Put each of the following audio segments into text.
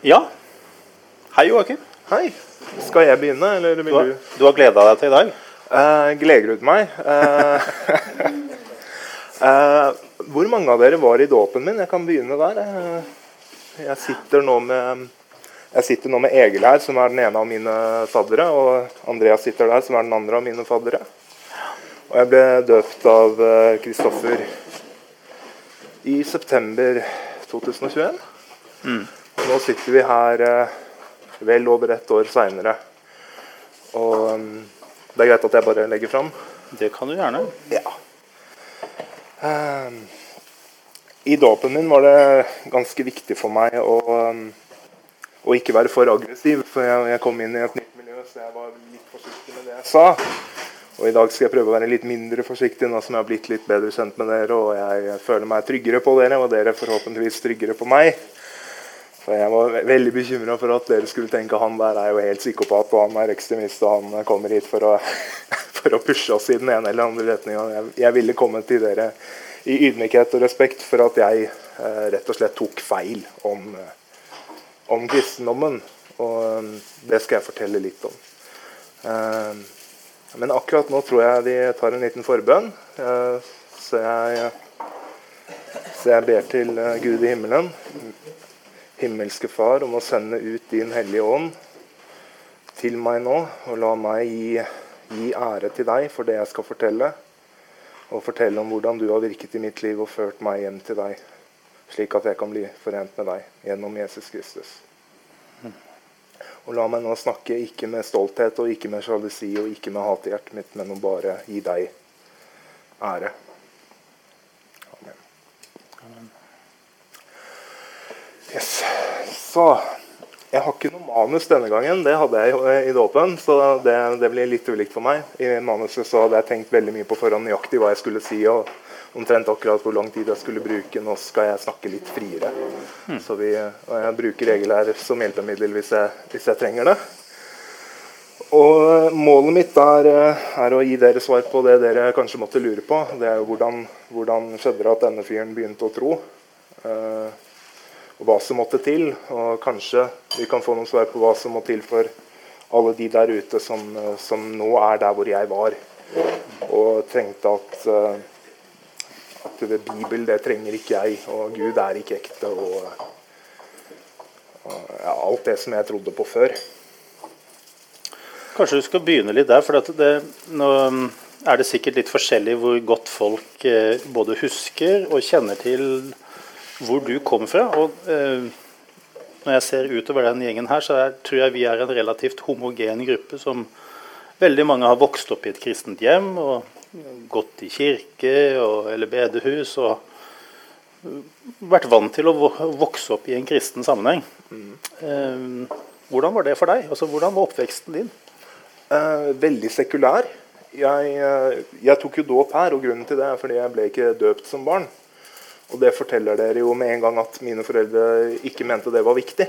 Ja. Hei, Joakim. Hei. Skal jeg begynne, eller vil Du har, du? du har gleda deg til i dag? Uh, Gledgrud meg. Uh, uh, hvor mange av dere var i dåpen min? Jeg kan begynne der. Jeg sitter nå med jeg sitter nå med Egil her, som er den ene av mine faddere. Og Andreas sitter der, som er den andre av mine faddere. Og jeg ble døpt av Kristoffer i september 2021. Og nå sitter vi her eh, vel over ett år seinere. Og um, det er greit at jeg bare legger fram. Det kan du gjerne. Ja. Um, I dåpen min var det ganske viktig for meg å, um, å ikke være for aggressiv. For jeg, jeg kom inn i et nytt miljø, så jeg var litt forsiktig med det jeg sa. Og i dag skal jeg prøve å være litt mindre forsiktig nå som jeg har blitt litt bedre kjent med dere, og jeg føler meg tryggere på dere, og dere forhåpentligvis tryggere på meg. For jeg var ve- veldig bekymra for at dere skulle tenke han der er jo helt psykopat, og han er ekstremist, og han kommer hit for å, for å pushe oss i den ene eller andre retninga. Jeg, jeg ville komme til dere i ydmykhet og respekt for at jeg eh, rett og slett tok feil om, eh, om kristendommen. Og eh, det skal jeg fortelle litt om. Eh, men akkurat nå tror jeg vi tar en liten forbønn. Eh, så, jeg, så jeg ber til eh, Gud i himmelen, himmelske Far, om å sende ut din Hellige Ånd til meg nå, og la meg gi, gi ære til deg for det jeg skal fortelle, og fortelle om hvordan du har virket i mitt liv og ført meg hjem til deg, slik at jeg kan bli forent med deg gjennom Jesus Kristus. Og la meg nå snakke ikke med stolthet og ikke med sjalusi og ikke med hat i hjertet mitt, men å bare gi deg ære. Amen. Yes. Så jeg har ikke noe manus denne gangen. Det hadde jeg i dåpen, så det, det blir litt ulikt for meg. I manuset så hadde jeg tenkt veldig mye på forhånd nøyaktig hva jeg skulle si. og omtrent akkurat hvor lang tid jeg skulle bruke. Nå skal jeg snakke litt friere. Så vi, og jeg bruker regel her som hjelpemiddel hvis jeg, hvis jeg trenger det. Og målet mitt er, er å gi dere svar på det dere kanskje måtte lure på. Det er jo hvordan, hvordan skjedde det at denne fyren begynte å tro? Eh, og hva som måtte til. Og kanskje vi kan få noen svar på hva som må til for alle de der ute som, eh, som nå er der hvor jeg var. Og trengte at eh, at det Bibel, det trenger ikke jeg, og Gud er ikke ekte. Og, og ja, alt det som jeg trodde på før. Kanskje du skal begynne litt der. for det, nå er det sikkert litt forskjellig hvor godt folk eh, både husker og kjenner til hvor du kom fra. Og eh, når jeg ser utover den gjengen her, så er, tror jeg vi er en relativt homogen gruppe som veldig mange har vokst opp i et kristent hjem og gått i kirke og, eller bedehus og vært vant til å vokse opp i en kristen sammenheng. Eh, hvordan var det for deg? Altså, hvordan var oppveksten din? Eh, veldig sekulær. Jeg, eh, jeg tok jo dåp her, og grunnen til det er fordi jeg ble ikke døpt som barn. Og det forteller dere jo med en gang at mine foreldre ikke mente det var viktig.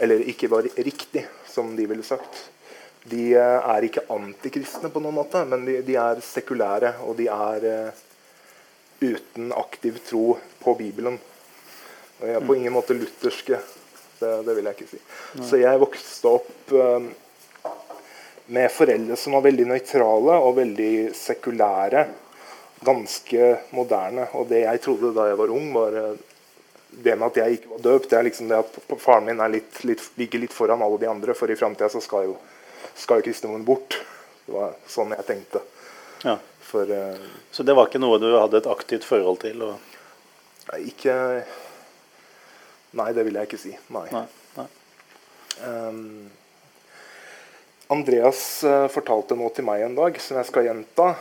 Eller ikke var riktig, som de ville sagt. De eh, er ikke antikristne på noen måte, men de, de er sekulære, og de er eh, uten aktiv tro på Bibelen. Og jeg er på ingen måte lutherske. Det, det vil jeg ikke si. Så jeg vokste opp eh, med foreldre som var veldig nøytrale og veldig sekulære. Ganske moderne. Og det jeg trodde da jeg var ung, var eh, det med at jeg ikke var døpt. Det er liksom det at faren min er litt, litt, ligger litt foran alle de andre, for i framtida så skal jo, skal jo kristendommen bort. Det var sånn jeg tenkte. Ja. For uh, Så det var ikke noe du hadde et aktivt forhold til? Og, ikke Nei, det vil jeg ikke si. Nei. nei, nei. Um, Andreas uh, fortalte noe til meg en dag som jeg skal gjenta.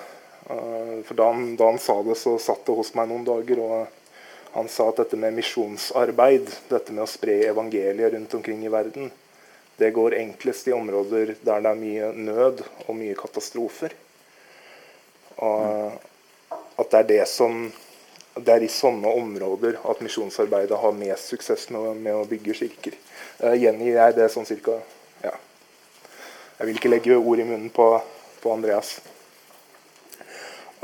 Eh, for da han, da han sa det, så satt det hos meg noen dager. Og han sa at dette med misjonsarbeid, dette med å spre evangeliet rundt omkring i verden, det går enklest i områder der det er mye nød og mye katastrofer. Og at det er det som det er i sånne områder at misjonsarbeidet har mest suksess med, med å bygge kirker. Uh, gjengir jeg det sånn cirka ja. Jeg vil ikke legge ord i munnen på, på Andreas.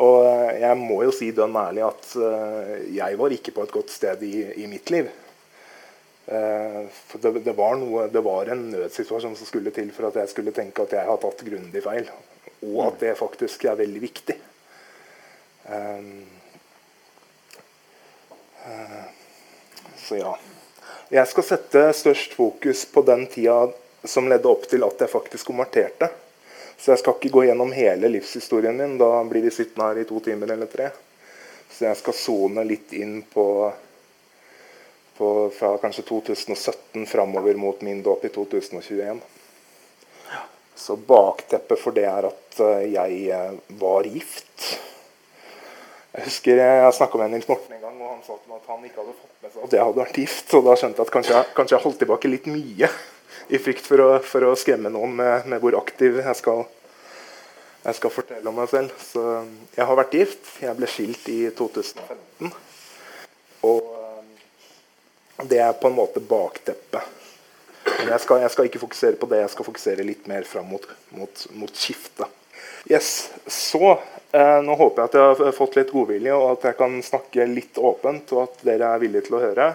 Og eh, jeg må jo si dønn ærlig at eh, jeg var ikke på et godt sted i, i mitt liv. Eh, for det, det, var noe, det var en nødsituasjon som skulle til for at jeg skulle tenke at jeg har tatt grundig feil. Og at det faktisk er veldig viktig. Så ja. Jeg skal sette størst fokus på den tida som ledde opp til at jeg faktisk konverterte. Så jeg skal ikke gå gjennom hele livshistorien min. Da blir vi sittende her i to timer eller tre. Så jeg skal sone litt inn på, på fra kanskje 2017 framover mot min dåp i 2021. Så bakteppet for det er at eh, jeg eh, var gift. Jeg husker jeg snakka med Nils Morten en gang, og han sa til meg at han ikke hadde fått med seg at jeg hadde vært gift. Og da skjønte jeg at kanskje jeg, kanskje jeg holdt tilbake litt mye i frykt for å, for å skremme noen med, med, hvor aktiv jeg skal, jeg skal fortelle om meg selv. Så jeg har vært gift. Jeg ble skilt i 2015. Og eh, det er på en måte bakteppet. Men jeg skal, jeg skal, ikke fokusere på det, jeg skal fokusere litt mer fram mot, mot, mot skiftet. Yes, Så eh, nå håper jeg at jeg har fått litt godvilje, og at jeg kan snakke litt åpent, og at dere er villige til å høre.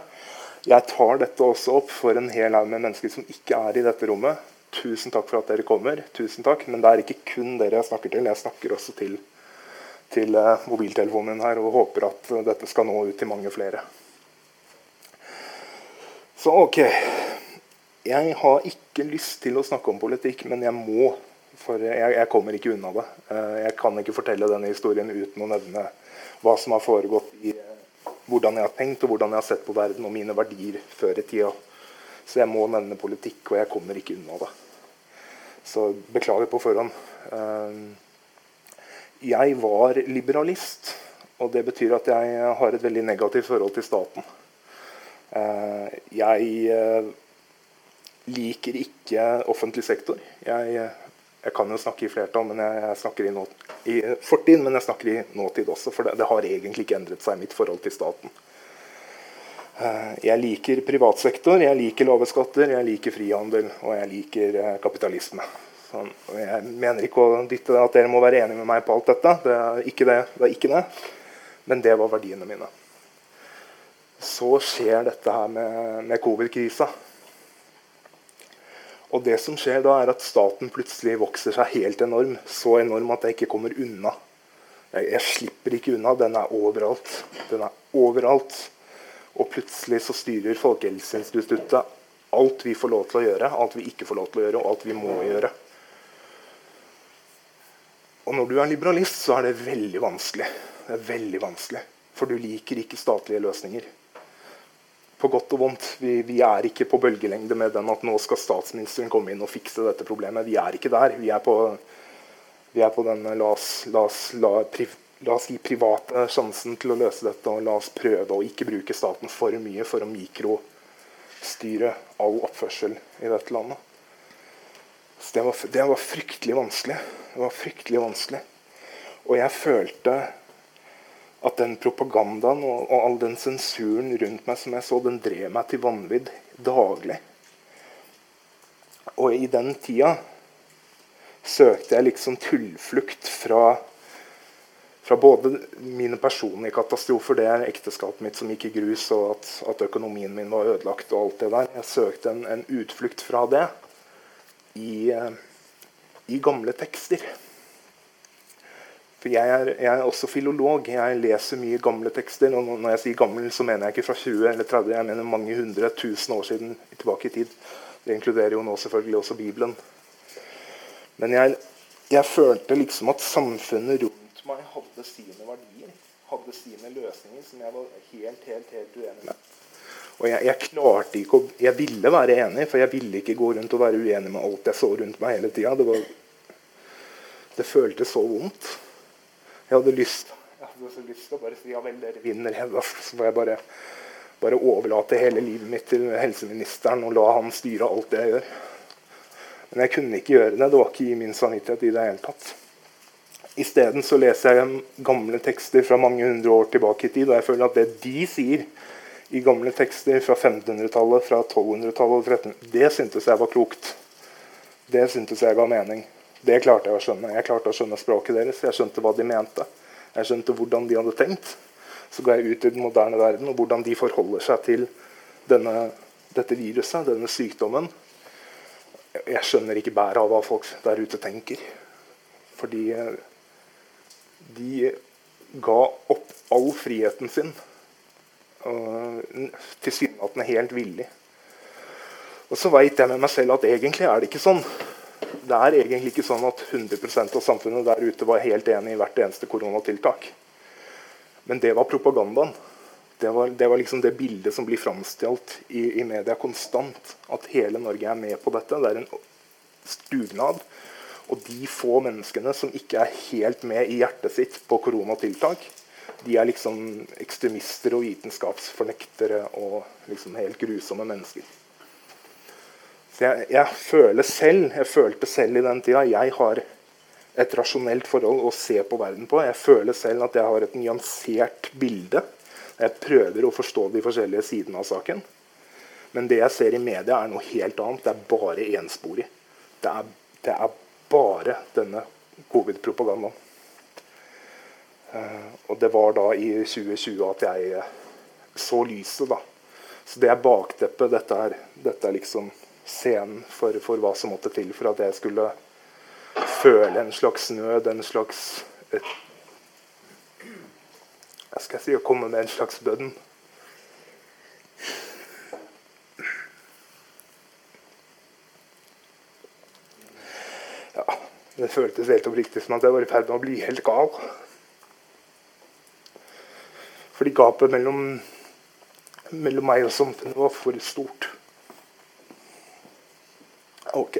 Jeg tar dette også opp for en hel haug med mennesker som ikke er i dette rommet. Tusen takk for at dere kommer. tusen takk, Men det er ikke kun dere jeg snakker til. Jeg snakker også til, til eh, mobiltelefonen min her og håper at dette skal nå ut til mange flere. Så OK. Jeg har ikke lyst til å snakke om politikk, men jeg må for jeg, jeg, kommer ikke unna det. Eh, jeg kan ikke fortelle denne historien uten å nevne hva som har foregått i eh, hvordan jeg har tenkt og hvordan jeg har sett på verden og mine verdier før i tida. Så jeg må nevne politikk, og jeg kommer ikke unna det. Så beklager på forhånd. Eh, jeg var liberalist, og det betyr at jeg har et veldig negativt forhold til staten. Jeg liker ikke offentlig sektor. Jeg jeg kan jo snakke i flertall, men jeg, snakker i, nå, i, fortid, men jeg snakker i nåtid også. For det, det, har egentlig ikke endret seg, mitt forhold til staten. Uh, jeg liker privatsektor, jeg liker lave skatter, jeg liker frihandel og jeg liker uh, kapitalisme. Sånn, jeg mener ikke å dytte at dere må være enige med meg på alt dette. Det er ikke det. det, er ikke det. Men det var verdiene mine. Så skjer dette her med, med covid-krisa. Og det som skjer da, er at staten plutselig vokser seg helt enorm. Så enorm at jeg ikke kommer unna. Jeg, jeg slipper ikke unna. Den er overalt. Den er overalt. Og plutselig så styrer Folkehelseinstituttet alt vi får lov til å gjøre, alt vi ikke får lov til å gjøre, og alt vi må gjøre. Og når du er liberalist, så er det veldig vanskelig. Det er veldig vanskelig. For du liker ikke statlige løsninger på godt og vondt. Vi, vi, er ikke på bølgelengde med den at nå skal statsministeren komme inn og fikse dette problemet. Vi er ikke der. Vi er på, vi er på den la oss, la, oss, la, priv, la oss, gi private sjansen til å løse dette, og la oss prøve å ikke bruke staten for mye for å mikrostyre all oppførsel i dette landet. Så det var, det var fryktelig vanskelig. Det var fryktelig vanskelig. Og jeg følte at den propagandaen og, og, all den sensuren rundt meg som jeg så, den drev meg til vanvidd daglig. Og i den tida søkte jeg liksom tullflukt fra, fra både mine personlige katastrofer, det er ekteskapet mitt som gikk i grus, og at, at, økonomien min var ødelagt og alt det der. Jeg søkte en, en utflukt fra det i, eh, i gamle tekster. For jeg er, jeg er, også filolog. Jeg leser mye gamle tekster. Og når jeg sier gammel, så mener jeg ikke fra 20 eller 30, jeg mener mange hundre tusen år siden tilbake i tid. Det inkluderer jo nå selvfølgelig også Bibelen. Men jeg, jeg følte liksom at samfunnet rundt meg hadde sine verdier. Hadde sine løsninger som jeg var helt, helt, helt uenig med. Og jeg, jeg, klarte ikke å Jeg ville være enig, for jeg ville ikke gå rundt og være uenig med alt jeg så rundt meg hele tida. Det, det føltes så vondt. Jeg hadde lyst, til å bare si ja vel, dere vinner. Så får jeg bare, bare overlate hele livet mitt til helseministeren og la han styre alt det jeg gjør. Men jeg kunne ikke gjøre det. Det var ikke i min samvittighet i det hele tatt. Isteden så leser jeg gamle tekster fra mange hundre år tilbake i tid, og jeg føler at det de sier i gamle tekster fra 1500-tallet, fra 1200-tallet og 1300 det syntes jeg var klokt. Det syntes jeg ga mening. Det klarte jeg å skjønne. Jeg klarte å skjønne språket deres. Jeg skjønte hva de mente. Jeg skjønte hvordan de hadde tenkt. Så ga jeg ut i den moderne verden, og hvordan de forholder seg til denne dette viruset, denne sykdommen Jeg skjønner ikke bæret av hva folk der ute tenker. Fordi eh, de ga opp all friheten sin. Tilsynelatende helt villig. Og så veit jeg med meg selv at egentlig er det ikke sånn. Det er egentlig ikke sånn at 100% av samfunnet der ute var helt enig i hvert eneste koronatiltak. Men det var propagandaen. Det var, det var liksom det bildet som blir framstilt i, i, media konstant. At hele Norge er med på dette. Det er en dugnad. Og de få menneskene som ikke er helt med i hjertet sitt på koronatiltak, de er liksom ekstremister og vitenskapsfornektere og liksom helt grusomme mennesker. Så jeg, jeg, føler selv, jeg følte selv i den tida jeg har et rasjonelt forhold å se på verden på. Jeg føler selv at jeg har et nyansert bilde. Jeg prøver å forstå de forskjellige sidene av saken. Men det jeg ser i media, er noe helt annet. Det er bare ensporig. Det er, det er bare denne covid-propagandaen. Uh, og det var da i 2020 at jeg uh, så lyset, da. Så det er bakteppet. Dette er, dette er liksom scenen for, for, hva som måtte til for at jeg skulle føle en slags nød, en slags et, Hva skal jeg si? Å komme med en slags bønn. Ja, det føltes helt oppriktig som at jeg var i ferd med å bli helt gal. Fordi gapet mellom, mellom meg og samfunnet var for stort. Ok.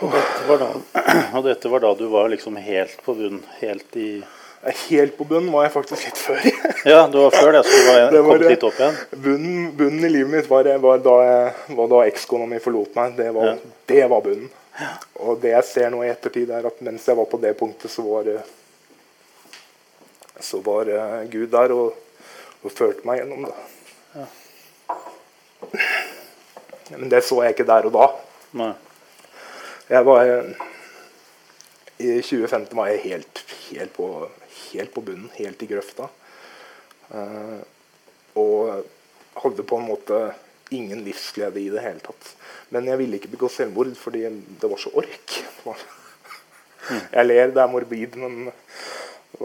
Og dette, var da, og dette var da du var liksom helt på bunn? Helt i Helt på bunnen var jeg faktisk litt før. ja, du var før det, så du var, det var, kom litt opp igjen? Bunnen, bunnen i livet mitt var, var da, da ekskona mi forlot meg. Det var, ja. det var bunnen. Ja. Og det jeg ser nå i ettertid, er at mens jeg var på det punktet, så var, så var Gud der og, og førte meg gjennom det. Ja. Men det så jeg ikke der og da. Nei. Jeg var I 2015 var jeg helt, helt, på, helt på, bunnen, helt i grøfta. Uh, og hadde på en måte ingen livsglede i det hele tatt. Men jeg ville ikke begå selvmord fordi det var så ork. Mm. Jeg ler, det er morbid, men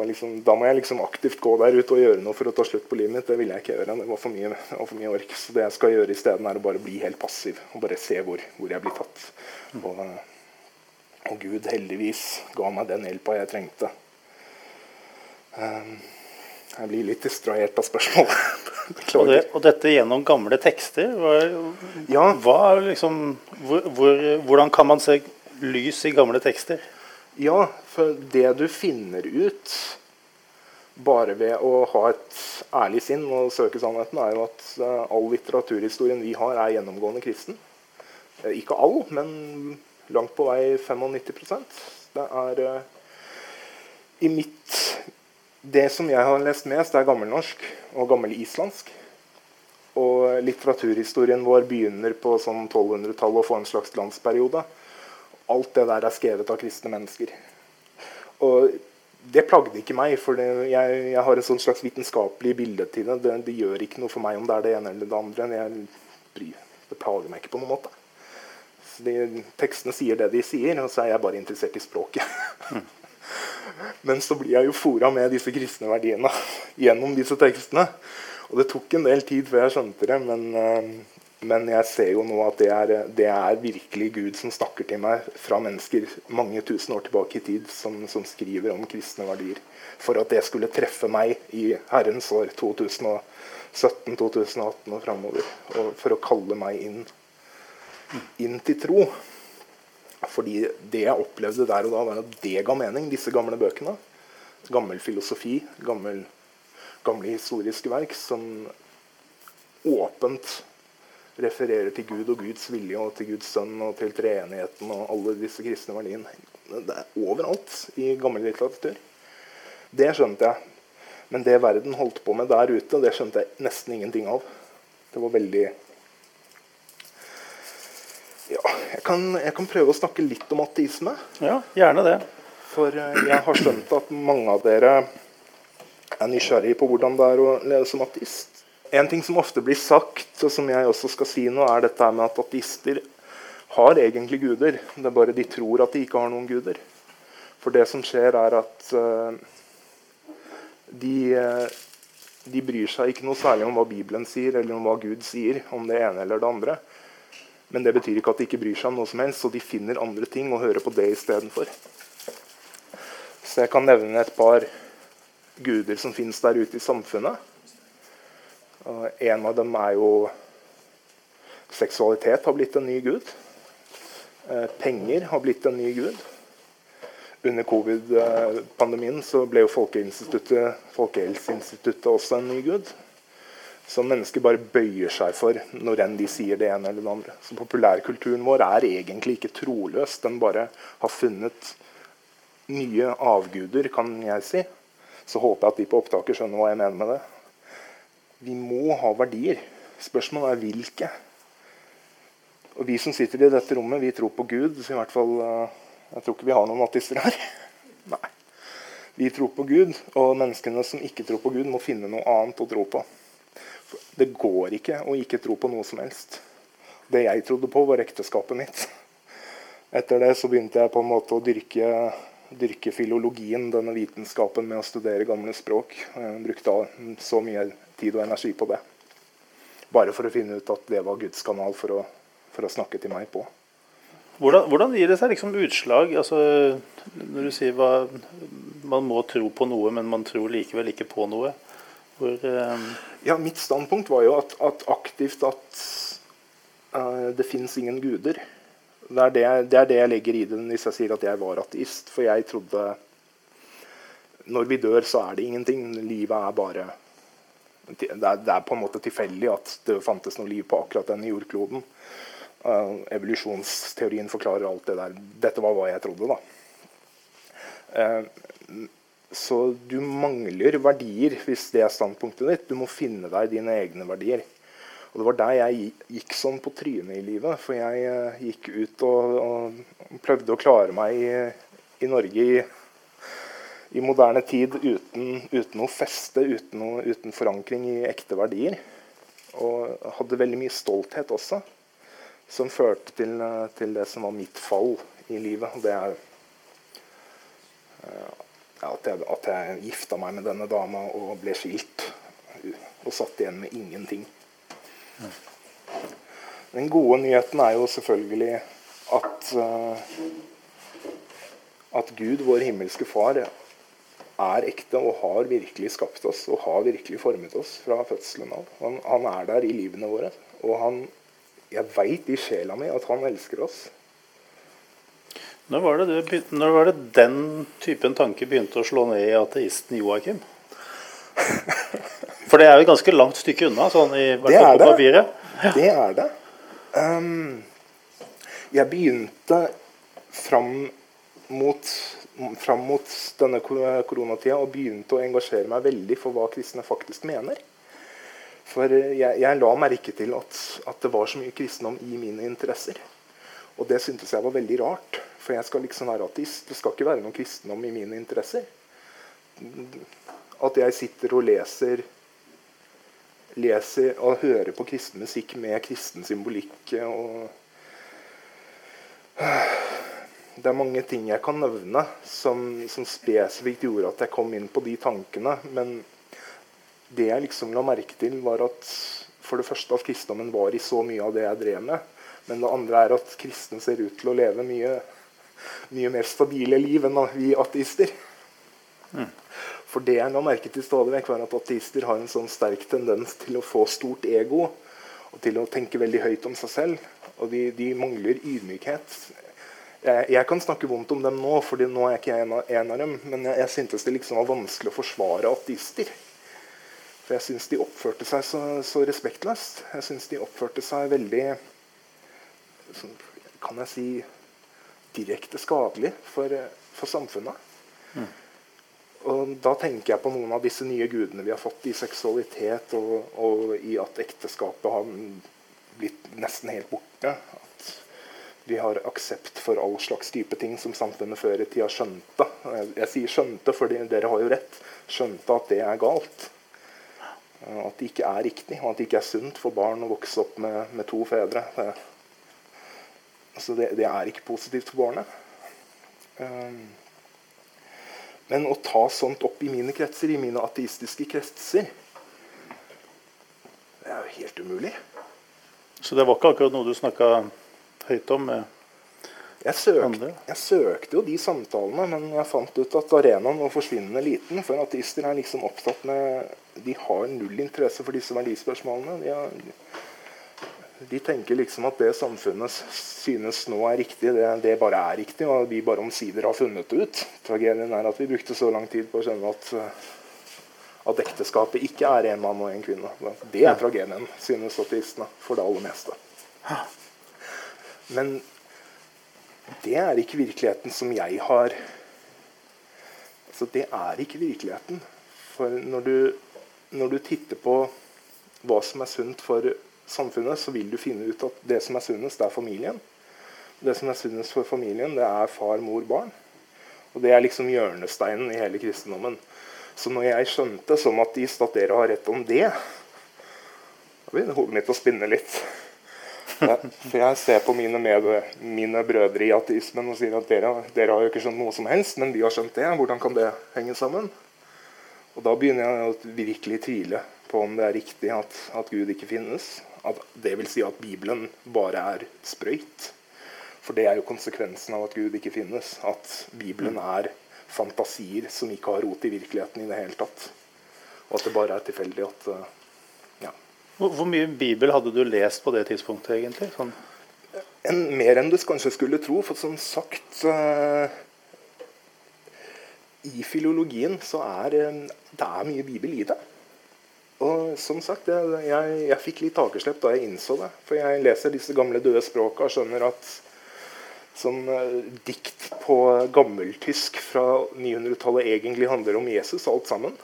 liksom, da må jeg liksom aktivt gå der ute og gjøre noe for å ta slutt på livet mitt. Det ville jeg ikke gjøre. Det var for mye, var for mye ork. Så det jeg skal gjøre isteden, er å bare bli helt passiv og bare se hvor, hvor jeg blir tatt. Og, og, Gud heldigvis ga meg den hjelpa jeg trengte. Um, jeg blir litt distrahert av spørsmålet. og, det, og, dette gjennom gamle tekster? Hva, ja. hva liksom, hvor, hvor, hvordan kan man se lys i gamle tekster? Ja, for det du finner ut bare ved å ha et ærlig sinn og søke sannheten, er jo at eh, all litteraturhistorien vi har, er gjennomgående kristen. Eh, ikke all, men langt på vei 95% Det er uh, i mitt Det som jeg har lest mest, er gammelnorsk og gammelislandsk. Og litteraturhistorien vår begynner på sånn 1200-tallet og får en slags glansperiode alt det der er skrevet av kristne mennesker. Og det plagde ikke meg, for det, jeg, jeg, har en slags vitenskapelig bilde til det. det. det. gjør ikke noe for meg om det er det ene eller det andre. Jeg, det plager meg ikke på noen måte. De, tekstene sier det de sier, og så er jeg bare interessert i språket. Mm. Men så blir jeg jo fora med disse kristne verdiene gjennom disse tekstene. Og det tok en del tid før jeg skjønte det, men uh, men jeg ser jo nå at det er, det er, virkelig Gud som snakker til meg fra mennesker mange tusen år tilbake i tid, som, som, skriver om kristne verdier. For at det skulle treffe meg i Herrens år 2017, 2018 og framover. Og for å kalle meg inn, inn til tro. Fordi det jeg opplevde der og da, var at det ga mening, disse gamle bøkene. Gammel filosofi, gammel, gamle historiske verk som åpent refererer til Gud og Guds vilje og til Guds sønn og til treenigheten og alle disse kristne verdiene. Det er overalt i gammel litteratur. Det skjønte jeg. Men det verden holdt på med der ute, det skjønte jeg nesten ingenting av. Det var veldig Ja, jeg kan, jeg kan prøve å snakke litt om ateisme. Ja, gjerne det. For eh, jeg har skjønt at mange av dere er nysgjerrig på hvordan det er å leve som ateist en ting som ofte blir sagt, og som jeg også skal si nå, er dette med at ateister har egentlig guder. Det er bare de tror at de ikke har noen guder. For det som skjer, er at uh, de, uh, de bryr seg ikke noe særlig om hva Bibelen sier, eller om hva Gud sier om det ene eller det andre. Men det betyr ikke at de ikke bryr seg om noe som helst, så de finner andre ting og hører på det istedenfor. Så jeg kan nevne et par guder som finnes der ute i samfunnet. En av dem er jo Seksualitet har blitt en ny gud. Eh, penger har blitt en ny gud. Under covid-pandemien så ble jo Folkehelseinstituttet også en ny gud. Som mennesker bare bøyer seg for når enn de sier det ene eller det andre. Så Populærkulturen vår er egentlig ikke troløs. Den bare har funnet nye avguder, kan jeg si. Så håper jeg at de på opptaket skjønner hva jeg mener med det. Vi må ha verdier. Spørsmålet er hvilke. Og Vi som sitter i dette rommet, vi tror på Gud. Så i hvert fall, eh, Jeg tror ikke vi har noen ateister her. Nei. Vi tror på Gud, og menneskene som ikke tror på Gud, må finne noe annet å tro på. For Det går ikke å ikke tro på noe som helst. Det jeg trodde på, var ekteskapet mitt. Etter det så begynte jeg på en måte å dyrke dyrke filologien, denne vitenskapen med å studere gamle språk. Jeg brukte så mye tid og energi på det. Bare for å finne ut at det var Guds kanal for å, for å snakke til meg på. Hvordan, hvordan gir det seg liksom utslag? Altså, når du sier hva, man må tro på noe, men man tror likevel ikke på noe. Hvor, um... Ja, Mitt standpunkt var jo at, at aktivt at uh, det fins ingen guder. Det er det, det er det, jeg legger i det hvis jeg sier at jeg var ateist. For jeg trodde Når vi dør, så er det ingenting. Livet er bare Det er, det er på en måte tilfeldig at det fantes noe liv på akkurat denne jordkloden. Uh, evolusjonsteorien forklarer alt det der. Dette var hva jeg trodde, da. Uh, så du mangler verdier hvis det er standpunktet ditt. Du må finne deg dine egne verdier. Og Det var der jeg gikk sånn på trynet i livet. For jeg uh, gikk ut og, og, prøvde å klare meg i, i Norge i, i, moderne tid uten, uten noe feste, uten, noe, uten, forankring i ekte verdier. Og hadde veldig mye stolthet også, som førte til, uh, til det som var mitt fall i livet. Og Det er uh, at, jeg, at jeg gifta meg med denne dama og ble skilt. Og satt igjen med ingenting. Den gode nyheten er jo selvfølgelig at, uh, at Gud, vår himmelske Far, er ekte og har virkelig skapt oss og har virkelig formet oss fra fødselen av. Han, han er der i livene våre. Og han, jeg veit i sjela mi at han elsker oss. Når var, det, når var det den typen tanke begynte å slå ned i ateisten Joakim? For det er jo et ganske langt stykke unna, sånn i hvert fall på papiret. Ja. Det er det. Um, jeg begynte fram mot, fram mot denne koronatida og begynte å engasjere meg veldig for hva kristne faktisk mener. For jeg, jeg la merke til at, at, det var så mye kristendom i mine interesser. Og det syntes jeg var veldig rart. For jeg skal liksom være ateist. Det skal ikke være noen kristendom i mine interesser. At jeg sitter og leser leser og hører på kristen musikk med kristen symbolikk. og det er mange ting jeg kan nevne som, som, spesifikt gjorde at jeg kom inn på de tankene. Men det jeg liksom la merke til, var at for det første at kristendommen var i så mye av det jeg drev med. Men det andre er at kristne ser ut til å leve mye, mye mer stabile liv enn vi ateister. Mm. For det jeg la merke til stadig vekk, var at ateister har en sånn sterk tendens til å få stort ego og til å tenke veldig høyt om seg selv. Og de, de mangler ydmykhet. Jeg, jeg, kan snakke vondt om dem nå, for nå er jeg ikke en av, en av dem. Men jeg, jeg syntes det liksom var vanskelig å forsvare ateister. For jeg syns de oppførte seg så, så respektløst. Jeg syns de oppførte seg veldig sånn, Kan jeg si direkte skadelig for, for samfunnet. Da tenker jeg på noen av disse nye gudene vi har fått i seksualitet, og, og, i at ekteskapet har blitt nesten helt borte. At vi har aksept for all slags type ting som samfunnet før i tida skjønte. Jeg, jeg sier skjønte, for dere har jo rett. Skjønte at det er galt. At det ikke er riktig, og at det ikke er sunt for barn å vokse opp med, med to fedre. Det, altså det, det, er ikke positivt for barnet. Um, men å ta sånt opp i mine kretser, i mine ateistiske kretser, det er jo helt umulig. Så det var ikke akkurat noe du snakka høyt om? med jeg, søk, jeg, søkte jo de samtalene, men jeg fant ut at arenaen var forsvinnende liten. For ateister er liksom opptatt med De har null interesse for disse verdispørsmålene. De, har, de tenker liksom at det samfunnet synes nå er riktig, det, det, bare er riktig. Og vi bare omsider har funnet det ut. Tragedien er at vi brukte så lang tid på å skjønne at, at ekteskapet ikke er en mann og en kvinne. Det er tragedien, synes ateistene, for det aller meste. Men det er ikke virkeligheten som jeg har Altså, det er ikke virkeligheten. For når du, når du titter på hva som er sunt for samfunnet, så vil du finne ut at det som er sunnest, det er familien. Det som er sunnest for familien, det er far, mor, barn. Og det er liksom hjørnesteinen i hele kristendommen. Så når jeg skjønte som ateist at dere har rett om det, da begynner hodet mitt å spinne litt. For jeg ser på mine, med, mine brødre i ateismen og sier at dere, dere, har jo ikke skjønt noe som helst, men vi har skjønt det. Hvordan kan det henge sammen? Og da begynner jeg å virkelig tvile på om det er riktig at, at Gud ikke finnes. At, det vil si at Bibelen bare er sprøyt. For det er jo konsekvensen av at Gud ikke finnes. At Bibelen er fantasier som ikke har rot i virkeligheten i det hele tatt. Og at det bare er tilfeldig at hvor, hvor, mye Bibel hadde du lest på det tidspunktet, egentlig? Sånn. En, mer enn du kanskje skulle tro. For som sagt uh, I filologien så er uh, det er mye Bibel i det. Og som sagt, jeg, jeg, jeg fikk litt hakeslepp da jeg innså det. For jeg leser disse gamle døde språka og skjønner at som uh, dikt på gammeltysk fra 900-tallet egentlig handler om Jesus, alt sammen.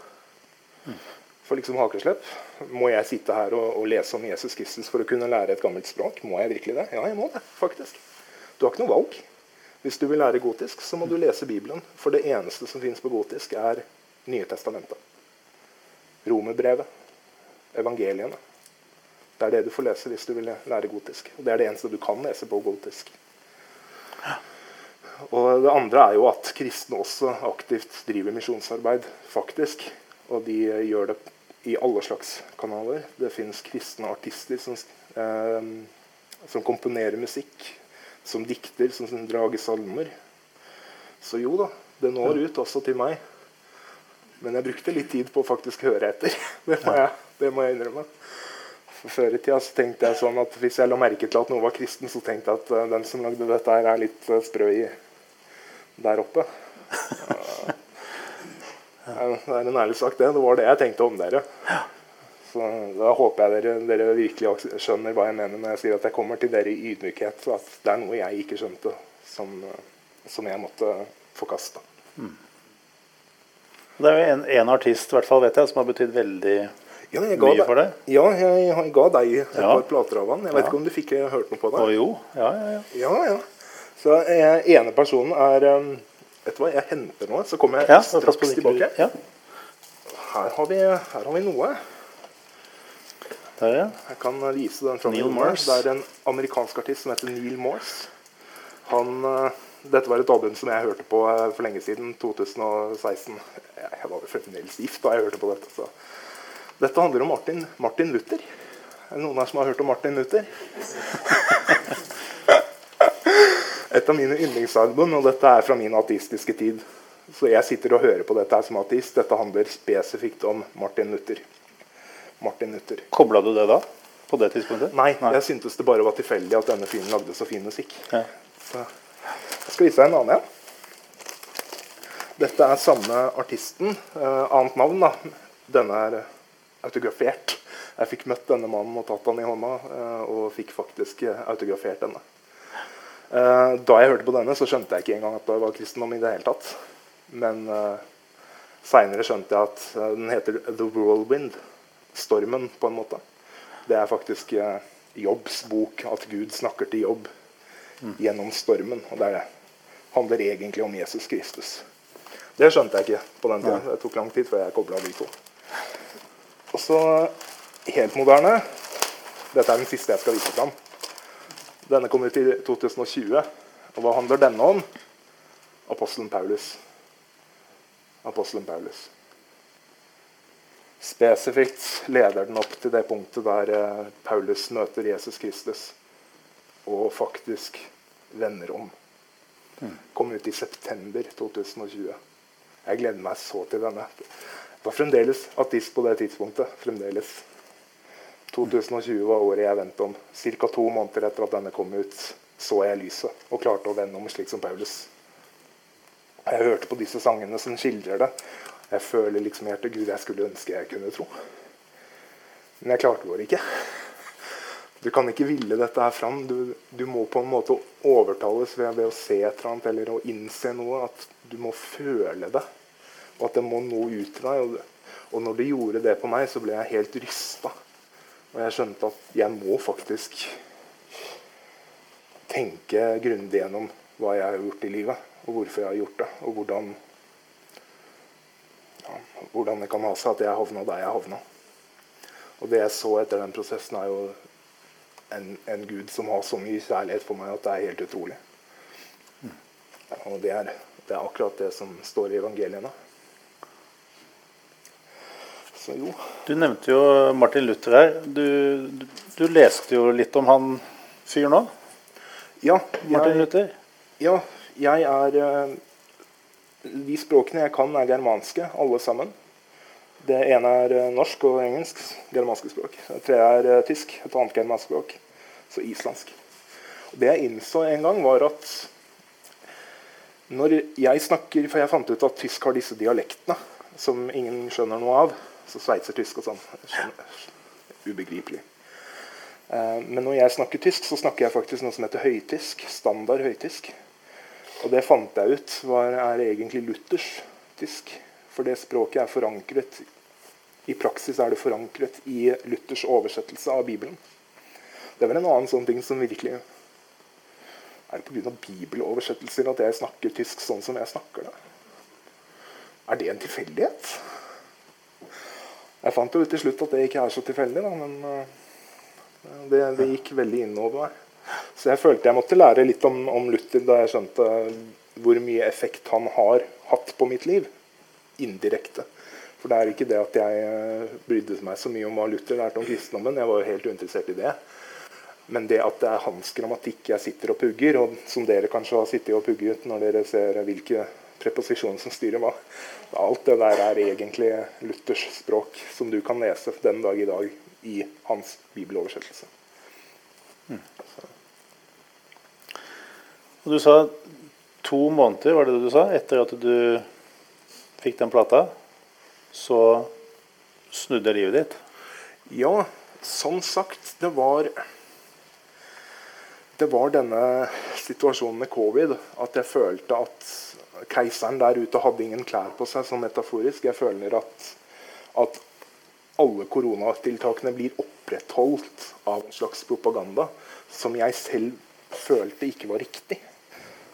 Mm for liksom hakeslepp. Må jeg sitte her og, og, lese om Jesus Kristus for å kunne lære et gammelt språk? Må jeg virkelig det? Ja, jeg må det, faktisk. Du har ikke noe valg. Hvis du vil lære gotisk, så må du lese Bibelen. For det eneste som fins på gotisk, er Nye testamentet. Romerbrevet. Evangeliene. Det er det du får lese hvis du vil lære gotisk. Og det er det eneste du kan lese på gotisk. Og det andre er jo at kristne også aktivt driver misjonsarbeid, faktisk. Og de gjør det i alle slags kanaler. Det fins kristne artister som, eh, som, komponerer musikk, som dikter, som, som drager salmer. Så jo da, det når ut også til meg. Men jeg brukte litt tid på å faktisk høre etter. Det må jeg, det må jeg innrømme. For Før i tida så tenkte jeg sånn at hvis jeg la merke til at noe var kristen, så tenkte jeg at uh, den som lagde dette, her er litt uh, sprø i der oppe. Det er en ærlig sak, det. Det var det jeg tenkte om dere. Så Da håper jeg dere, dere, virkelig skjønner hva jeg mener når jeg sier at jeg kommer til dere i ydmykhet. Så at det er noe jeg ikke skjønte, som, som jeg måtte forkaste. Mm. Det er jo en, en artist hvert fall, vet jeg, som har betydd veldig ja, mye for deg? Ja, jeg, jeg ga deg et ja. par plater av han. Jeg vet ikke om du fikk hørt noe på det? Å jo, ja, ja, ja. ja, ja. Så eh, ene personen er um, Vet du hva, jeg henter noe, så kommer jeg straks tilbake. Ja. Her, har vi, her, har vi, noe. Der, ja. Jeg kan vise den fra Neil Morse. Det er en amerikansk artist som heter Neil Morse. Han, uh, dette var et album som jeg hørte på for lenge siden. 2016. Jeg, jeg var fremdeles gift da jeg hørte på dette. Så. Dette handler om Martin, Martin Luther. Er det noen her som har hørt om Martin Luther? et av mine yndlingsalbum, og dette er fra min ateistiske tid. Så jeg sitter og hører på dette her som ateist. Dette handler spesifikt om Martin Luther. Martin Luther. Kobla du det da? På det tidspunktet? Nei, Nei. jeg syntes det bare var tilfeldig at denne fyren lagde så fin musikk. Ja. Så jeg skal vise deg en annen en. Dette er samme artisten. Eh, annet navn, da. Denne er autografert. Jeg fikk møtt denne mannen og tatt han i hånda, uh, og fikk faktisk autografert denne. Uh, da jeg hørte på denne, så skjønte jeg ikke engang at det var kristendom i det hele tatt. Men seinere skjønte jeg at den heter The Whirlwind. Stormen, på en måte. Det er faktisk Jobbs bok, at Gud snakker til Jobb mm. gjennom stormen. Og det handler egentlig om Jesus Kristus. Det skjønte jeg ikke på den tida. Det tok lang tid før jeg kobla de to. Og så helt moderne. Dette er den siste jeg skal vise fram. Denne kom ut i 2020. Og hva handler denne om? Apostelen Paulus. Apostelen Paulus. Spesifikt leder den opp til det punktet der eh, Paulus møter Jesus Kristus og faktisk vender om. Kom ut i september 2020. Jeg gleder meg så til denne. Var fremdeles ateist på det tidspunktet. Fremdeles. 2020 var året jeg vendte om. Ca. to måneder etter at denne kom ut, så jeg lyset og klarte å vende om slik som Paulus. Jeg hørte på disse sangene som skildrer det. Jeg føler liksom hjertet Gud, jeg skulle ønske jeg kunne tro. Men jeg klarte bare ikke. Du kan ikke ville dette her fram. Du, du må på en måte overtales ved, ved, å se et eller annet eller å innse noe. At du må føle det. Og at det må nå ut til deg. Og, når det gjorde det på meg, så ble jeg helt rysta. Og jeg skjønte at jeg må faktisk tenke grundig gjennom hva jeg har gjort i livet, og hvorfor jeg har gjort det, og hvordan, ja, hvordan det kan ha seg at jeg havna der jeg havna. Og det jeg så etter den prosessen, er jo en, en, Gud som har så mye kjærlighet for meg at det er helt utrolig. Og det er, det er akkurat det som står i evangeliene. Så jo. Du nevnte jo Martin Luther her. Du, du, du leste jo litt om han fyren òg? Ja. Martin Luther? Ja, jeg er eh, De språkene jeg kan, er germanske, alle sammen. Det ene er eh, norsk og engelsk, germanske språk. Det tredje er eh, tysk, et annet germansk språk. Så islandsk. Det jeg innså en gang, var at når jeg snakker For jeg fant ut at tysk har disse dialektene som ingen skjønner noe av. Så sveitsertysk og sånn. Ubegripelig. Men når jeg snakker tysk, så snakker jeg faktisk noe som heter høytysk. Standard høytysk. Og det fant jeg ut var, er egentlig Luthers tysk. For det språket er forankret I praksis er det forankret i Luthers oversettelse av Bibelen. Det er vel en annen sånn ting som virkelig Er det pga. bibeloversettelser at jeg snakker tysk sånn som jeg snakker det? Er det en tilfeldighet? Jeg fant jo til slutt at det ikke er så tilfeldig, da, men uh, det, det, gikk veldig innover meg. Så jeg følte jeg måtte lære litt om, om Luther da jeg skjønte hvor mye effekt han har hatt på mitt liv indirekte. For det er ikke det at jeg eh, brydde meg så mye om hva Luther lærte om kristendommen. Jeg var jo helt uinteressert i det. Men det at det er hans grammatikk jeg sitter og pugger, og som dere kanskje har sittet og pugget når dere ser hvilke preposisjoner som styrer hva Alt det der er egentlig Luthers språk, som du kan lese den dag i dag i hans bibeloversettelse. Mm. Og Du sa to måneder, var det det du sa, etter at du fikk den plata, så snudde livet ditt? Ja, sånn sagt, det var Det var denne situasjonen med covid at jeg følte at keiseren der ute hadde ingen klær på seg, sånn metaforisk. Jeg føler at, at alle koronatiltakene blir opprettholdt av en slags propaganda som jeg selv følte ikke var riktig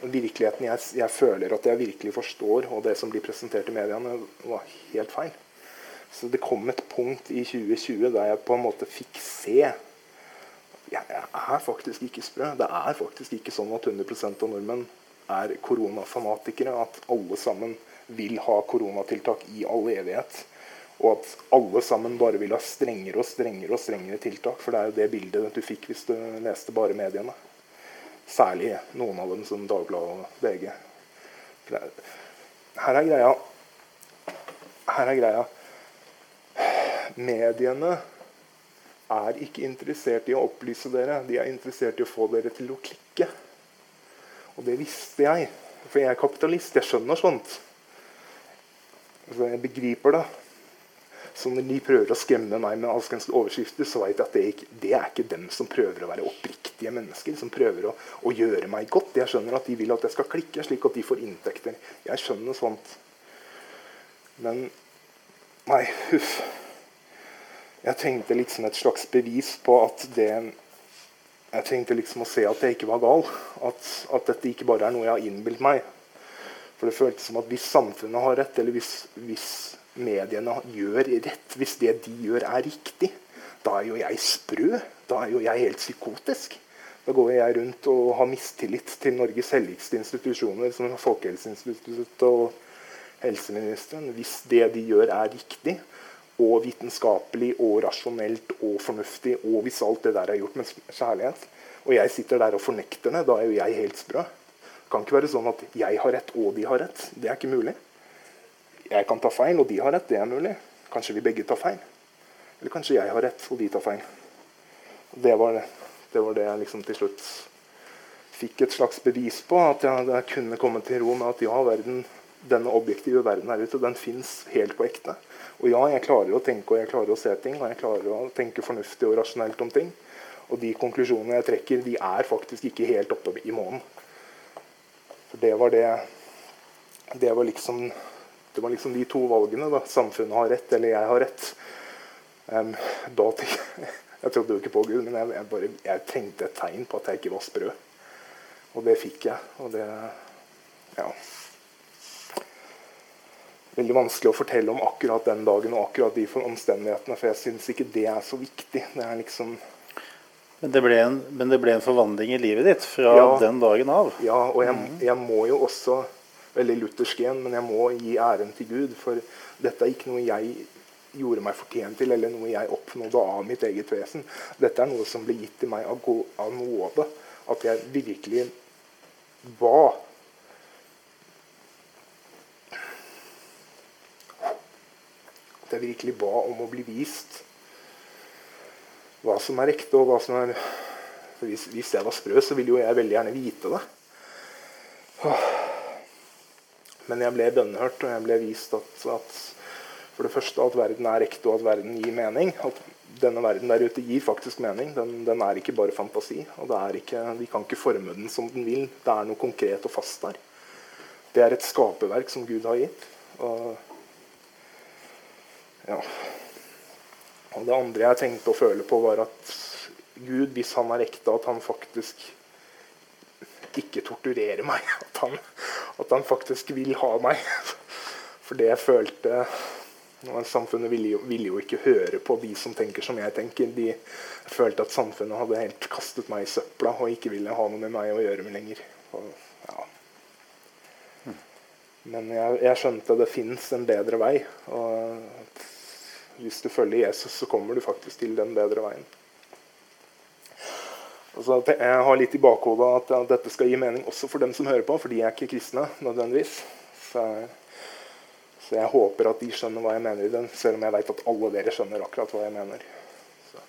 virkeligheten jeg, jeg, føler at jeg virkelig forstår, og det som blir presentert i mediene, var helt feil. Så det kom et punkt i 2020 der jeg på en måte fikk se Jeg, er faktisk ikke sprø. Det er faktisk ikke sånn at 100 av nordmenn er koronafanatikere. At alle sammen vil ha koronatiltak i all evighet. Og at alle sammen bare vil ha strengere og strengere og strengere tiltak. For det er jo det bildet du fikk hvis du leste bare mediene. Særlig noen av dem som Dagbladet og VG. Her er greia Her er greia Mediene er ikke interessert i å opplyse dere. De er interessert i å få dere til å klikke. Og det visste jeg. For jeg er kapitalist. Jeg skjønner sånt. Så jeg begriper det. Så når de prøver å skremme meg med alskens overskrifter, så vet jeg at det, ikke, det, er ikke dem som prøver å være oppriktige mennesker. Som prøver å, å, gjøre meg godt. Jeg skjønner at de vil at jeg skal klikke, slik at de får inntekter. Jeg skjønner sånt. Men Nei, huff. Jeg trengte liksom et slags bevis på at det Jeg trengte liksom å se at jeg ikke var gal. At, at dette ikke bare er noe jeg har innbilt meg. For det føltes som at hvis samfunnet har rett, eller hvis, hvis mediene gjør rett, hvis det de gjør, er riktig, da er jo jeg sprø. Da er jo jeg helt psykotisk. Da går jeg rundt og har mistillit til Norges helligste institusjoner, som Folkehelseinstituttet og helseministeren, hvis det de gjør, er riktig og vitenskapelig og rasjonelt og fornuftig, og hvis alt det der er gjort med kjærlighet, og jeg sitter der og fornekter det, da er jo jeg helt sprø. Det kan ikke være sånn at jeg har rett og de har rett. Det er ikke mulig. Jeg kan ta feil, og de har rett. Det er mulig. Kanskje vi begge tar feil. Eller kanskje jeg har rett, og de tar feil. Det var det, det, var det jeg liksom til slutt fikk et slags bevis på. At jeg, jeg kunne komme til ro med at ja, verden, denne objektive verden her ute, den fins helt på ekte. Og ja, jeg klarer å tenke og jeg klarer å se ting, og jeg klarer å tenke fornuftig og rasjonelt om ting. Og de konklusjonene jeg trekker, de er faktisk ikke helt oppe i månen. For det var det Det var liksom, det var liksom de to valgene. da, Samfunnet har rett, eller jeg har rett. Um, da Jeg trodde jo ikke på Gud, men jeg, jeg, bare, jeg trengte et tegn på at jeg ikke var sprø. Og det fikk jeg. Og det Ja. Veldig vanskelig å fortelle om akkurat den dagen og akkurat de omstendighetene, for jeg syns ikke det er så viktig. Det er liksom men det, en, men det, ble en, forvandling i livet ditt fra ja, den dagen av? Ja, og jeg, mm. jeg, må jo også Veldig luthersk igjen, men jeg må gi æren til Gud. For dette er ikke noe jeg gjorde meg fortjent til, eller noe jeg oppnådde av mitt eget vesen. Dette er noe som ble gitt til meg av, av nåde. At jeg virkelig ba jeg virkelig ba om å bli vist hva som er ekte, og hva som er hvis, hvis, jeg var sprø, så ville jo jeg veldig gjerne vite det. Men jeg ble bønnhørt, og jeg ble vist at, at, for det første at verden er ekte, og at verden gir mening. At denne verden der ute gir faktisk mening. Den, den er ikke bare fantasi. og ikke, Vi kan ikke forme den som den vil. Det er noe konkret og fast der. Det er et skaperverk som Gud har gitt. Og, ja. Og det andre jeg tenkte å føle på, var at Gud, hvis han er ekte, at han faktisk ikke torturerer meg. At han, at han faktisk vil ha meg. For det jeg følte Samfunnet ville jo, ville jo, ikke høre på de som tenker som jeg tenker. De følte at samfunnet hadde helt kastet meg i søpla og ikke ville ha noe med meg å gjøre med lenger. Og, ja. Men jeg, jeg skjønte det fins en bedre vei. Og hvis du følger Jesus, så kommer du faktisk til den bedre veien. Altså, jeg har litt i bakhodet at, at dette skal gi mening også for dem som hører på, for de er ikke kristne nødvendigvis. Så, så jeg håper at de skjønner hva jeg mener i den, selv om jeg vet at alle dere skjønner akkurat hva jeg mener. Så,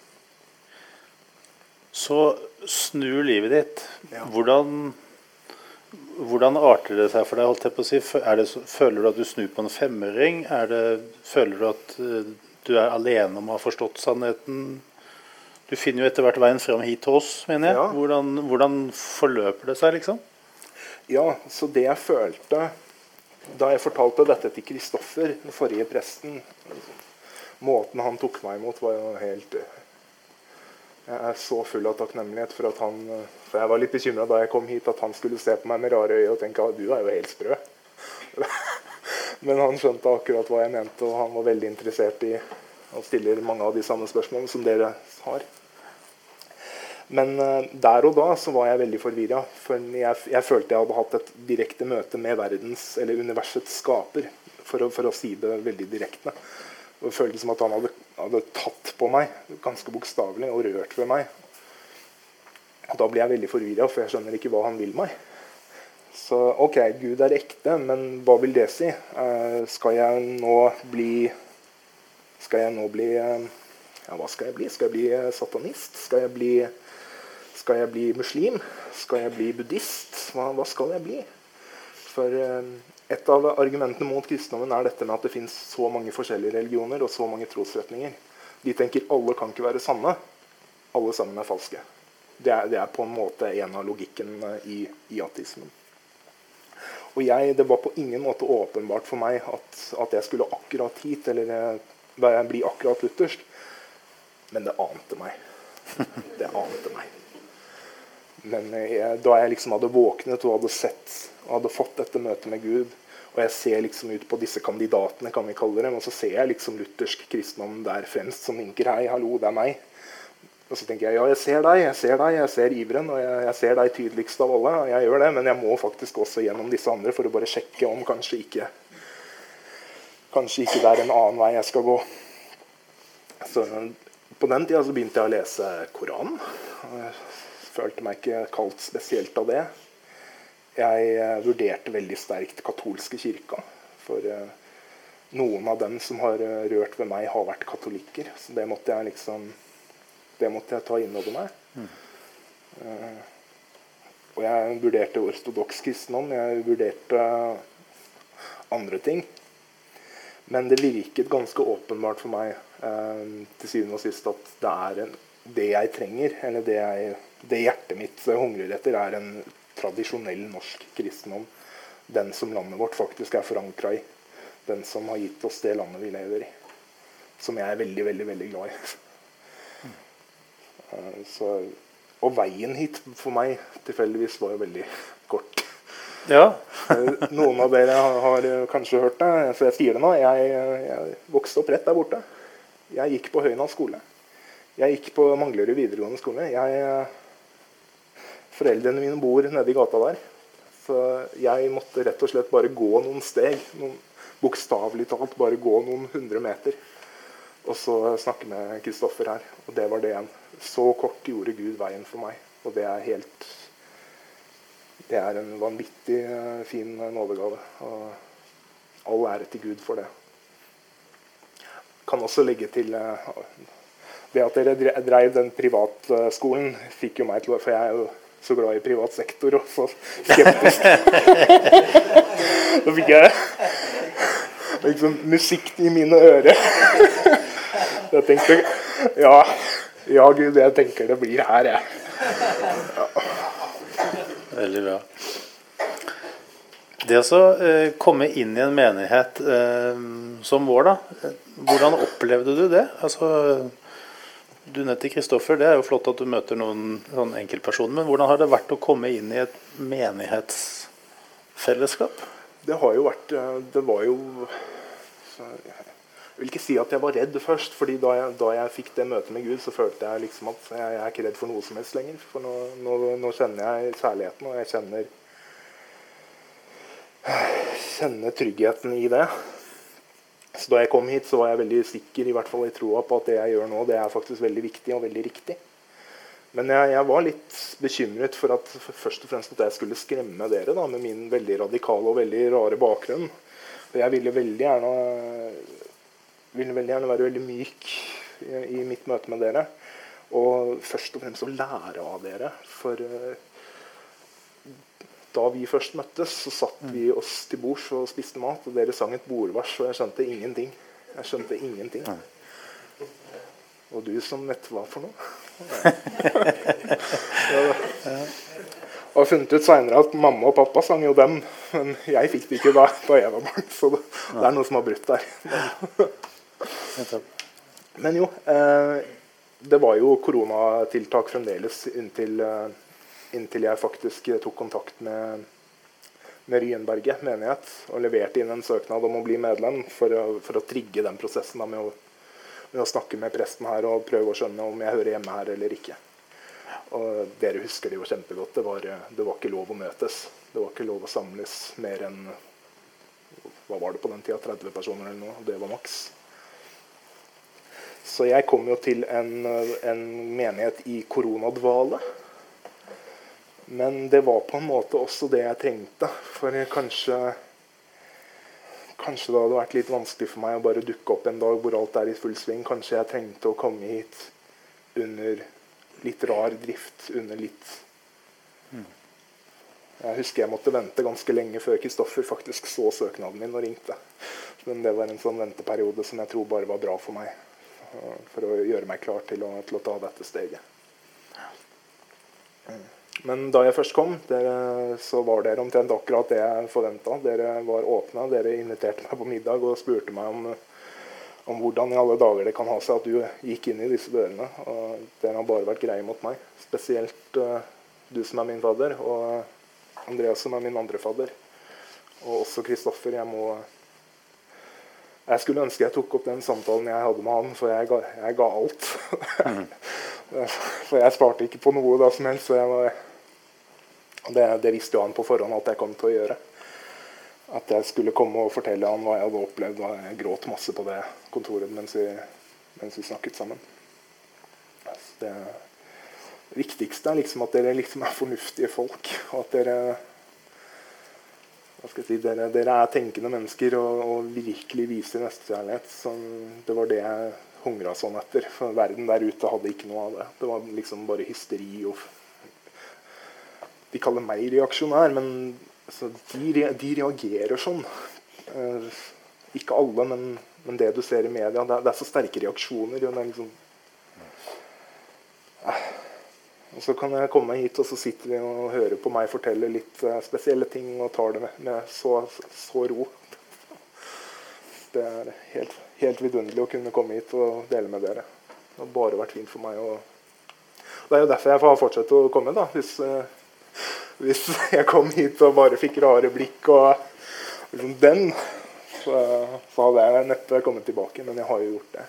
så snur livet ditt. Ja. Hvordan, hvordan arter det seg for deg? holdt jeg på å si? Det, føler du at du snur på en femmering? Det, føler du at eh, du er alene om å ha forstått sannheten. Du finner jo etter hvert veien fram hit til oss, mener jeg. Ja. Hvordan, hvordan, forløper det seg, liksom? Ja, så det jeg følte da jeg fortalte dette til Kristoffer, den forrige presten Måten han tok meg imot, var jo helt Jeg er så full av takknemlighet for at han For jeg var litt bekymra da jeg kom hit, at han skulle se på meg med rare øyne og tenke at du er jo helt sprø. Men han skjønte akkurat hva jeg mente, og han var veldig interessert i og stiller mange av de samme spørsmålene som dere har. Men uh, der og da så var jeg veldig forvirra. For jeg, jeg, følte jeg hadde hatt et direkte møte med verdens, eller universets skaper. For å, for å si det veldig direkte. Det føltes som at han hadde, hadde tatt på meg ganske bokstavelig og rørt ved meg. Og da blir jeg veldig forvirra, for jeg skjønner ikke hva han vil meg. Så OK, Gud er ekte, men hva vil det si? Uh, skal jeg nå bli Skal jeg nå bli uh, Ja, hva skal jeg bli? Skal jeg bli uh, satanist? Skal jeg bli, skal jeg bli muslim? Skal jeg bli buddhist? Hva, hva skal jeg bli? For et av argumentene mot kristendommen er dette med at det fins så mange forskjellige religioner og så mange trosretninger. De tenker alle kan ikke være sanne. Alle sammen er falske. Det er, det er på en måte en av logikken i, i ateismen. Og jeg, det var på ingen måte åpenbart for meg at, at jeg skulle akkurat hit, eller eh, bli akkurat luthersk. Men det ante meg. Det ante meg. Men jeg, da jeg liksom hadde våknet og hadde sett og hadde fått dette møtet med Gud, Og jeg ser liksom ut på disse kandidatene, kan vi kalle dem, og så ser jeg liksom luthersk kristendom der fremst, som vinker 'hei, hallo, det er meg'. Og så tenker jeg ja, jeg ser deg, jeg ser deg, jeg ser iveren, og jeg, jeg ser deg tydeligst av alle. og jeg gjør det, Men jeg må faktisk også gjennom disse andre for å bare sjekke om kanskje ikke kanskje ikke det er en annen vei jeg skal gå. Så På den tida så begynte jeg å lese Koranen. Jeg følte meg ikke kalt spesielt av det. Jeg eh, vurderte veldig sterkt katolske kirka. For eh, noen av dem som har eh, rørt ved meg, har vært katolikker. Så det måtte jeg liksom Det måtte jeg ta inn over meg. Mm. og jeg vurderte ortodoks kristendom. Jeg vurderte andre ting. Men det virket ganske åpenbart for meg til syvende og sist at det er en, det jeg trenger, eller det, jeg, det hjertet mitt hungrer etter, er en tradisjonell norsk kristendom. Den som landet vårt faktisk er forankra i. Den som har gitt oss det landet vi lever i. Som jeg er veldig, veldig, veldig glad i. Eh, så, og veien hit for meg tilfeldigvis var jo veldig kort. Ja. Eh, noen av dere har kanskje hørt det, så jeg sier det nå. Jeg, jeg vokste opp rett der borte. Jeg gikk på Høyna skole. Jeg gikk på Manglerud videregående skole. Jeg Foreldrene mine bor nede i gata der. Så jeg måtte rett og slett bare gå noen steg. Noen, Bokstavelig talt bare gå noen hundre meter. Og så snakke med Kristoffer her. Og det var det igjen. Så kort gjorde Gud veien for meg. Og det er helt Det er en vanvittig uh, fin nådegave. Og all ære til Gud for det. Kan også legge til uh, det at dere dreiv den privatskolen, fikk jo meg til å For jeg er jo så glad i privat sektor og så skeptisk. Da fikk jeg liksom musikk i mine ører. Jeg tenkte ja, ja, Gud, jeg tenker det blir her, jeg. Ja. Veldig bra. Det å eh, komme inn i en menighet eh, som vår, da. Hvordan opplevde du det? Altså, du nevnte Kristoffer. Det er jo flott at du møter noen sånn enkeltpersoner. Men hvordan har det vært å komme inn i et menighetsfellesskap? Det har jo vært eh, Det var jo Jeg vil ikke si at jeg var redd først. fordi da jeg, da jeg fikk det møtet med Gud, så følte jeg liksom at jeg, jeg er ikke redd for noe som helst lenger. For nå, nå, nå kjenner jeg kjærligheten, og jeg kjenner kjenner tryggheten i det. Så da jeg kom hit, så var jeg veldig sikker i hvert fall i troa på at det jeg gjør nå, det er faktisk veldig viktig og veldig riktig. Men jeg, jeg var litt bekymret for at først og fremst at jeg skulle skremme dere da, med min veldig radikale og veldig rare bakgrunn. For jeg ville veldig gjerne, ville veldig gjerne være veldig myk i, mitt møte med dere. Og først og fremst å lære av dere. For uh, da vi først møttes, så satt vi oss til bords og spiste mat, og dere sang et bordvers, og jeg skjønte ingenting. Jeg skjønte ingenting. Og du som vet hva for noe? ja. Og har funnet ut seinere at mamma og pappa sang jo dem, men jeg fikk det ikke da, da jeg var barn. Så det, det er noe som har brutt der. Men jo, eh, det var jo koronatiltak fremdeles inntil eh, inntil jeg faktisk tok kontakt med, med Ryenberget menighet og leverte inn en søknad om å bli medlem for å, for å trigge den prosessen med, å, med, å, snakke med presten her og prøve å skjønne om jeg hører hjemme her eller ikke. Og Dere husker det jo kjempegodt. Det var, det var ikke lov å møtes. Det var ikke lov å samles mer enn hva var det på den tida, 30 personer eller noe. Det var maks. Så jeg kom jo til en, en menighet i koronadvale. Men det var på en måte også det jeg trengte. For kanskje Kanskje det hadde vært litt vanskelig for meg å bare dukke opp en dag hvor alt er i full sving. Kanskje jeg trengte å komme hit under litt rar drift. Under litt Jeg husker jeg måtte vente ganske lenge før Kristoffer faktisk så søknaden min og ringte. Men det var en sånn venteperiode som jeg tror bare var bra for meg. For å gjøre meg klar til å, til å ta dette steget. Men da jeg først kom, dere, så var dere omtrent akkurat det jeg forventa. Dere var åpne. Dere inviterte meg på middag og spurte meg om, om, hvordan i alle dager det kan ha seg at du gikk inn i disse dørene. Og dere har bare vært greie mot meg. Spesielt uh, du som er min fadder, og Andreas som er min andre fadder. Og også Kristoffer. Jeg må Jeg skulle ønske jeg tok opp den samtalen jeg hadde med han, for jeg ga, jeg ga alt. Mm. for jeg sparte ikke på noe da som helst. Var, det, det, visste jo han på forhånd at jeg kom til å gjøre. At jeg skulle komme og fortelle han hva jeg hadde opplevd. Og jeg gråt masse på det kontoret mens vi, mens vi snakket sammen. Det viktigste er liksom at dere liksom er fornuftige folk. Og at dere Si, dere, dere, er tenkende mennesker og, og virkelig viser nestekjærlighet. Det var det jeg hungra sånn etter. For verden der ute hadde ikke noe av det. Det var liksom bare hysteri og De kaller meg reaksjonær, men altså, de, de, reagerer sånn. Uh, ikke alle, men, men, det du ser i media. Det det er så sterke reaksjoner. Og det er liksom uh, og så kan jeg komme hit, og så sitter vi og hører på meg fortelle litt uh, spesielle ting og tar det med, med så, så, ro. Det er helt, helt vidunderlig å kunne komme hit og dele med dere. Det har bare vært fint for meg. Det er jo derfor jeg får fortsette å komme. da, Hvis, uh, hvis jeg kom hit og bare fikk rare blikk og liksom den, så, så hadde jeg neppe kommet tilbake. Men jeg har jo gjort det.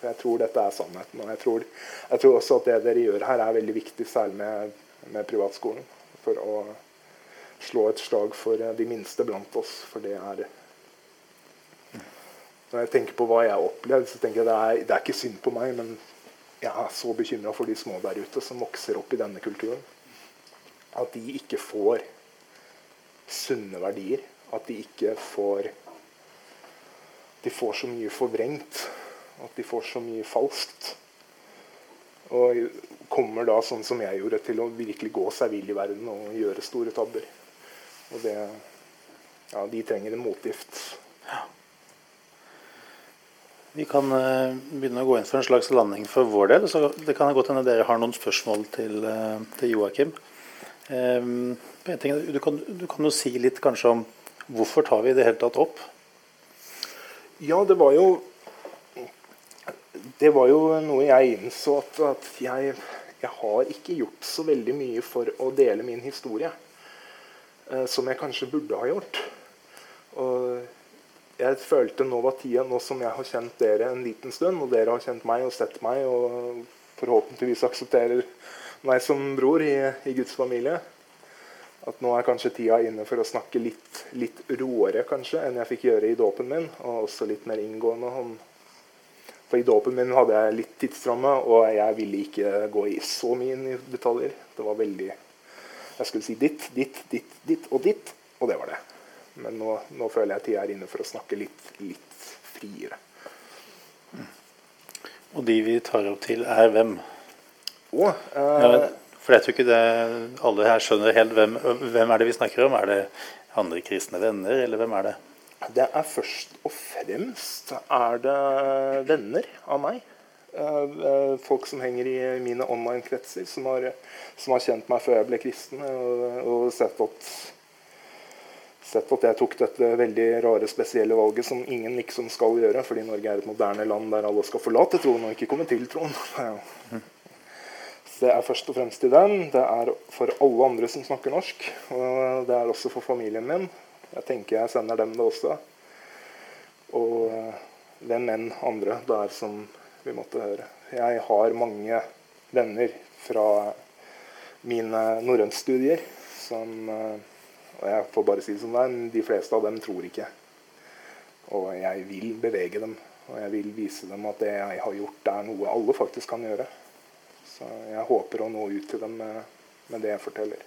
For jeg tror dette er sannheten. Og jeg tror, jeg tror, også at det dere gjør her, er veldig viktig, særlig med, med privatskolen. For å slå et slag for de minste blant oss. For det er Når jeg tenker på hva jeg har opplevd, så tenker jeg det er, det er ikke synd på meg, men jeg er så bekymra for de små der ute som vokser opp i denne kulturen. At de ikke får sunne verdier. At de ikke får De får så mye forvrengt at de får så mye falskt. Og kommer da, sånn som jeg gjorde, til å virkelig gå seg vill i verden og gjøre store tabber. Og det Ja, de trenger en motgift. Ja. Vi kan uh, begynne å gå inn for en slags landing for vår del. så Det kan godt hende dere har noen spørsmål til, uh, til Joakim. Um, du, kan, du kan jo si litt kanskje om hvorfor tar vi i det hele tatt opp? Ja, det var jo det var jo noe jeg innså at, at jeg, jeg, har ikke gjort så veldig mye for å dele min historie. Eh, som jeg kanskje burde ha gjort. Og jeg følte nå var tida, nå som jeg har kjent dere en liten stund, og dere har kjent meg og sett meg, og forhåpentligvis aksepterer meg som bror i, i Guds familie, at nå er kanskje tida inne for å snakke litt, litt råere kanskje enn jeg fikk gjøre i dåpen min, og også litt mer inngående om for i dåpen min hadde jeg litt tidsramme, og jeg ville ikke gå i så mye detaljer. Det var veldig Jeg skulle si ditt, ditt, ditt, ditt og ditt, og det var det. Men nå, nå føler jeg tida er inne for å snakke litt, litt friere. Og de vi tar opp til, er hvem? Å, eh, ja, for jeg tror ikke det, alle her skjønner helt hvem, hvem er det vi snakker om. Er det andre kristne venner, eller hvem er det? Det er først og fremst er det venner av meg. Eh, eh, folk som henger i mine online-kretser, som, som, har kjent meg før jeg ble kristen. Og, og sett, at, sett, at, jeg tok dette veldig rare, spesielle valget som ingen liksom skal gjøre. Fordi Norge er et moderne land der alle skal forlate troen og ikke komme til troen. Så det er først og fremst til den. Det er for alle andre som snakker norsk. Og det er også for familien min. Jeg tenker jeg sender dem det også. Og eh, hvem enn andre det er som vi måtte høre. Jeg har mange venner fra mine norrøntstudier som eh, Og jeg får bare si det som det er, de fleste av dem tror ikke. Og jeg vil bevege dem. Og jeg vil vise dem at det jeg har gjort, er noe alle faktisk kan gjøre. Så jeg håper å nå ut til dem med, med det jeg forteller.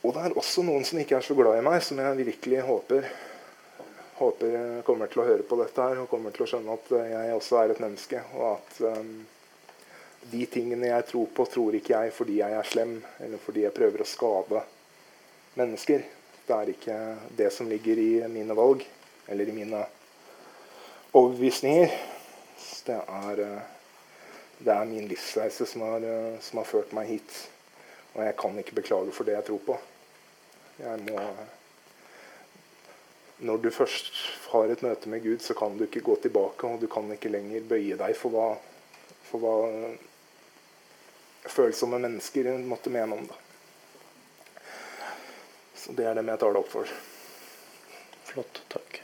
Og det er også noen som ikke er så glad i meg, som jeg virkelig håper, håper kommer til å høre på dette her og kommer til å skjønne at jeg også er et menneske. Og at um, de tingene jeg tror på, tror ikke jeg fordi jeg er slem, eller fordi jeg prøver å skade mennesker. Det er ikke det som ligger i mine valg, eller i mine overbevisninger. Det er, det er min livsreise som har, som har ført meg hit. Og jeg kan ikke beklage for det jeg tror på. Må Når du først har et møte med Gud, så kan du ikke gå tilbake, og du kan ikke lenger bøye deg for hva, for hva følsomme mennesker måtte mene om det. Så det er dem jeg tar det opp for. Flott. Takk.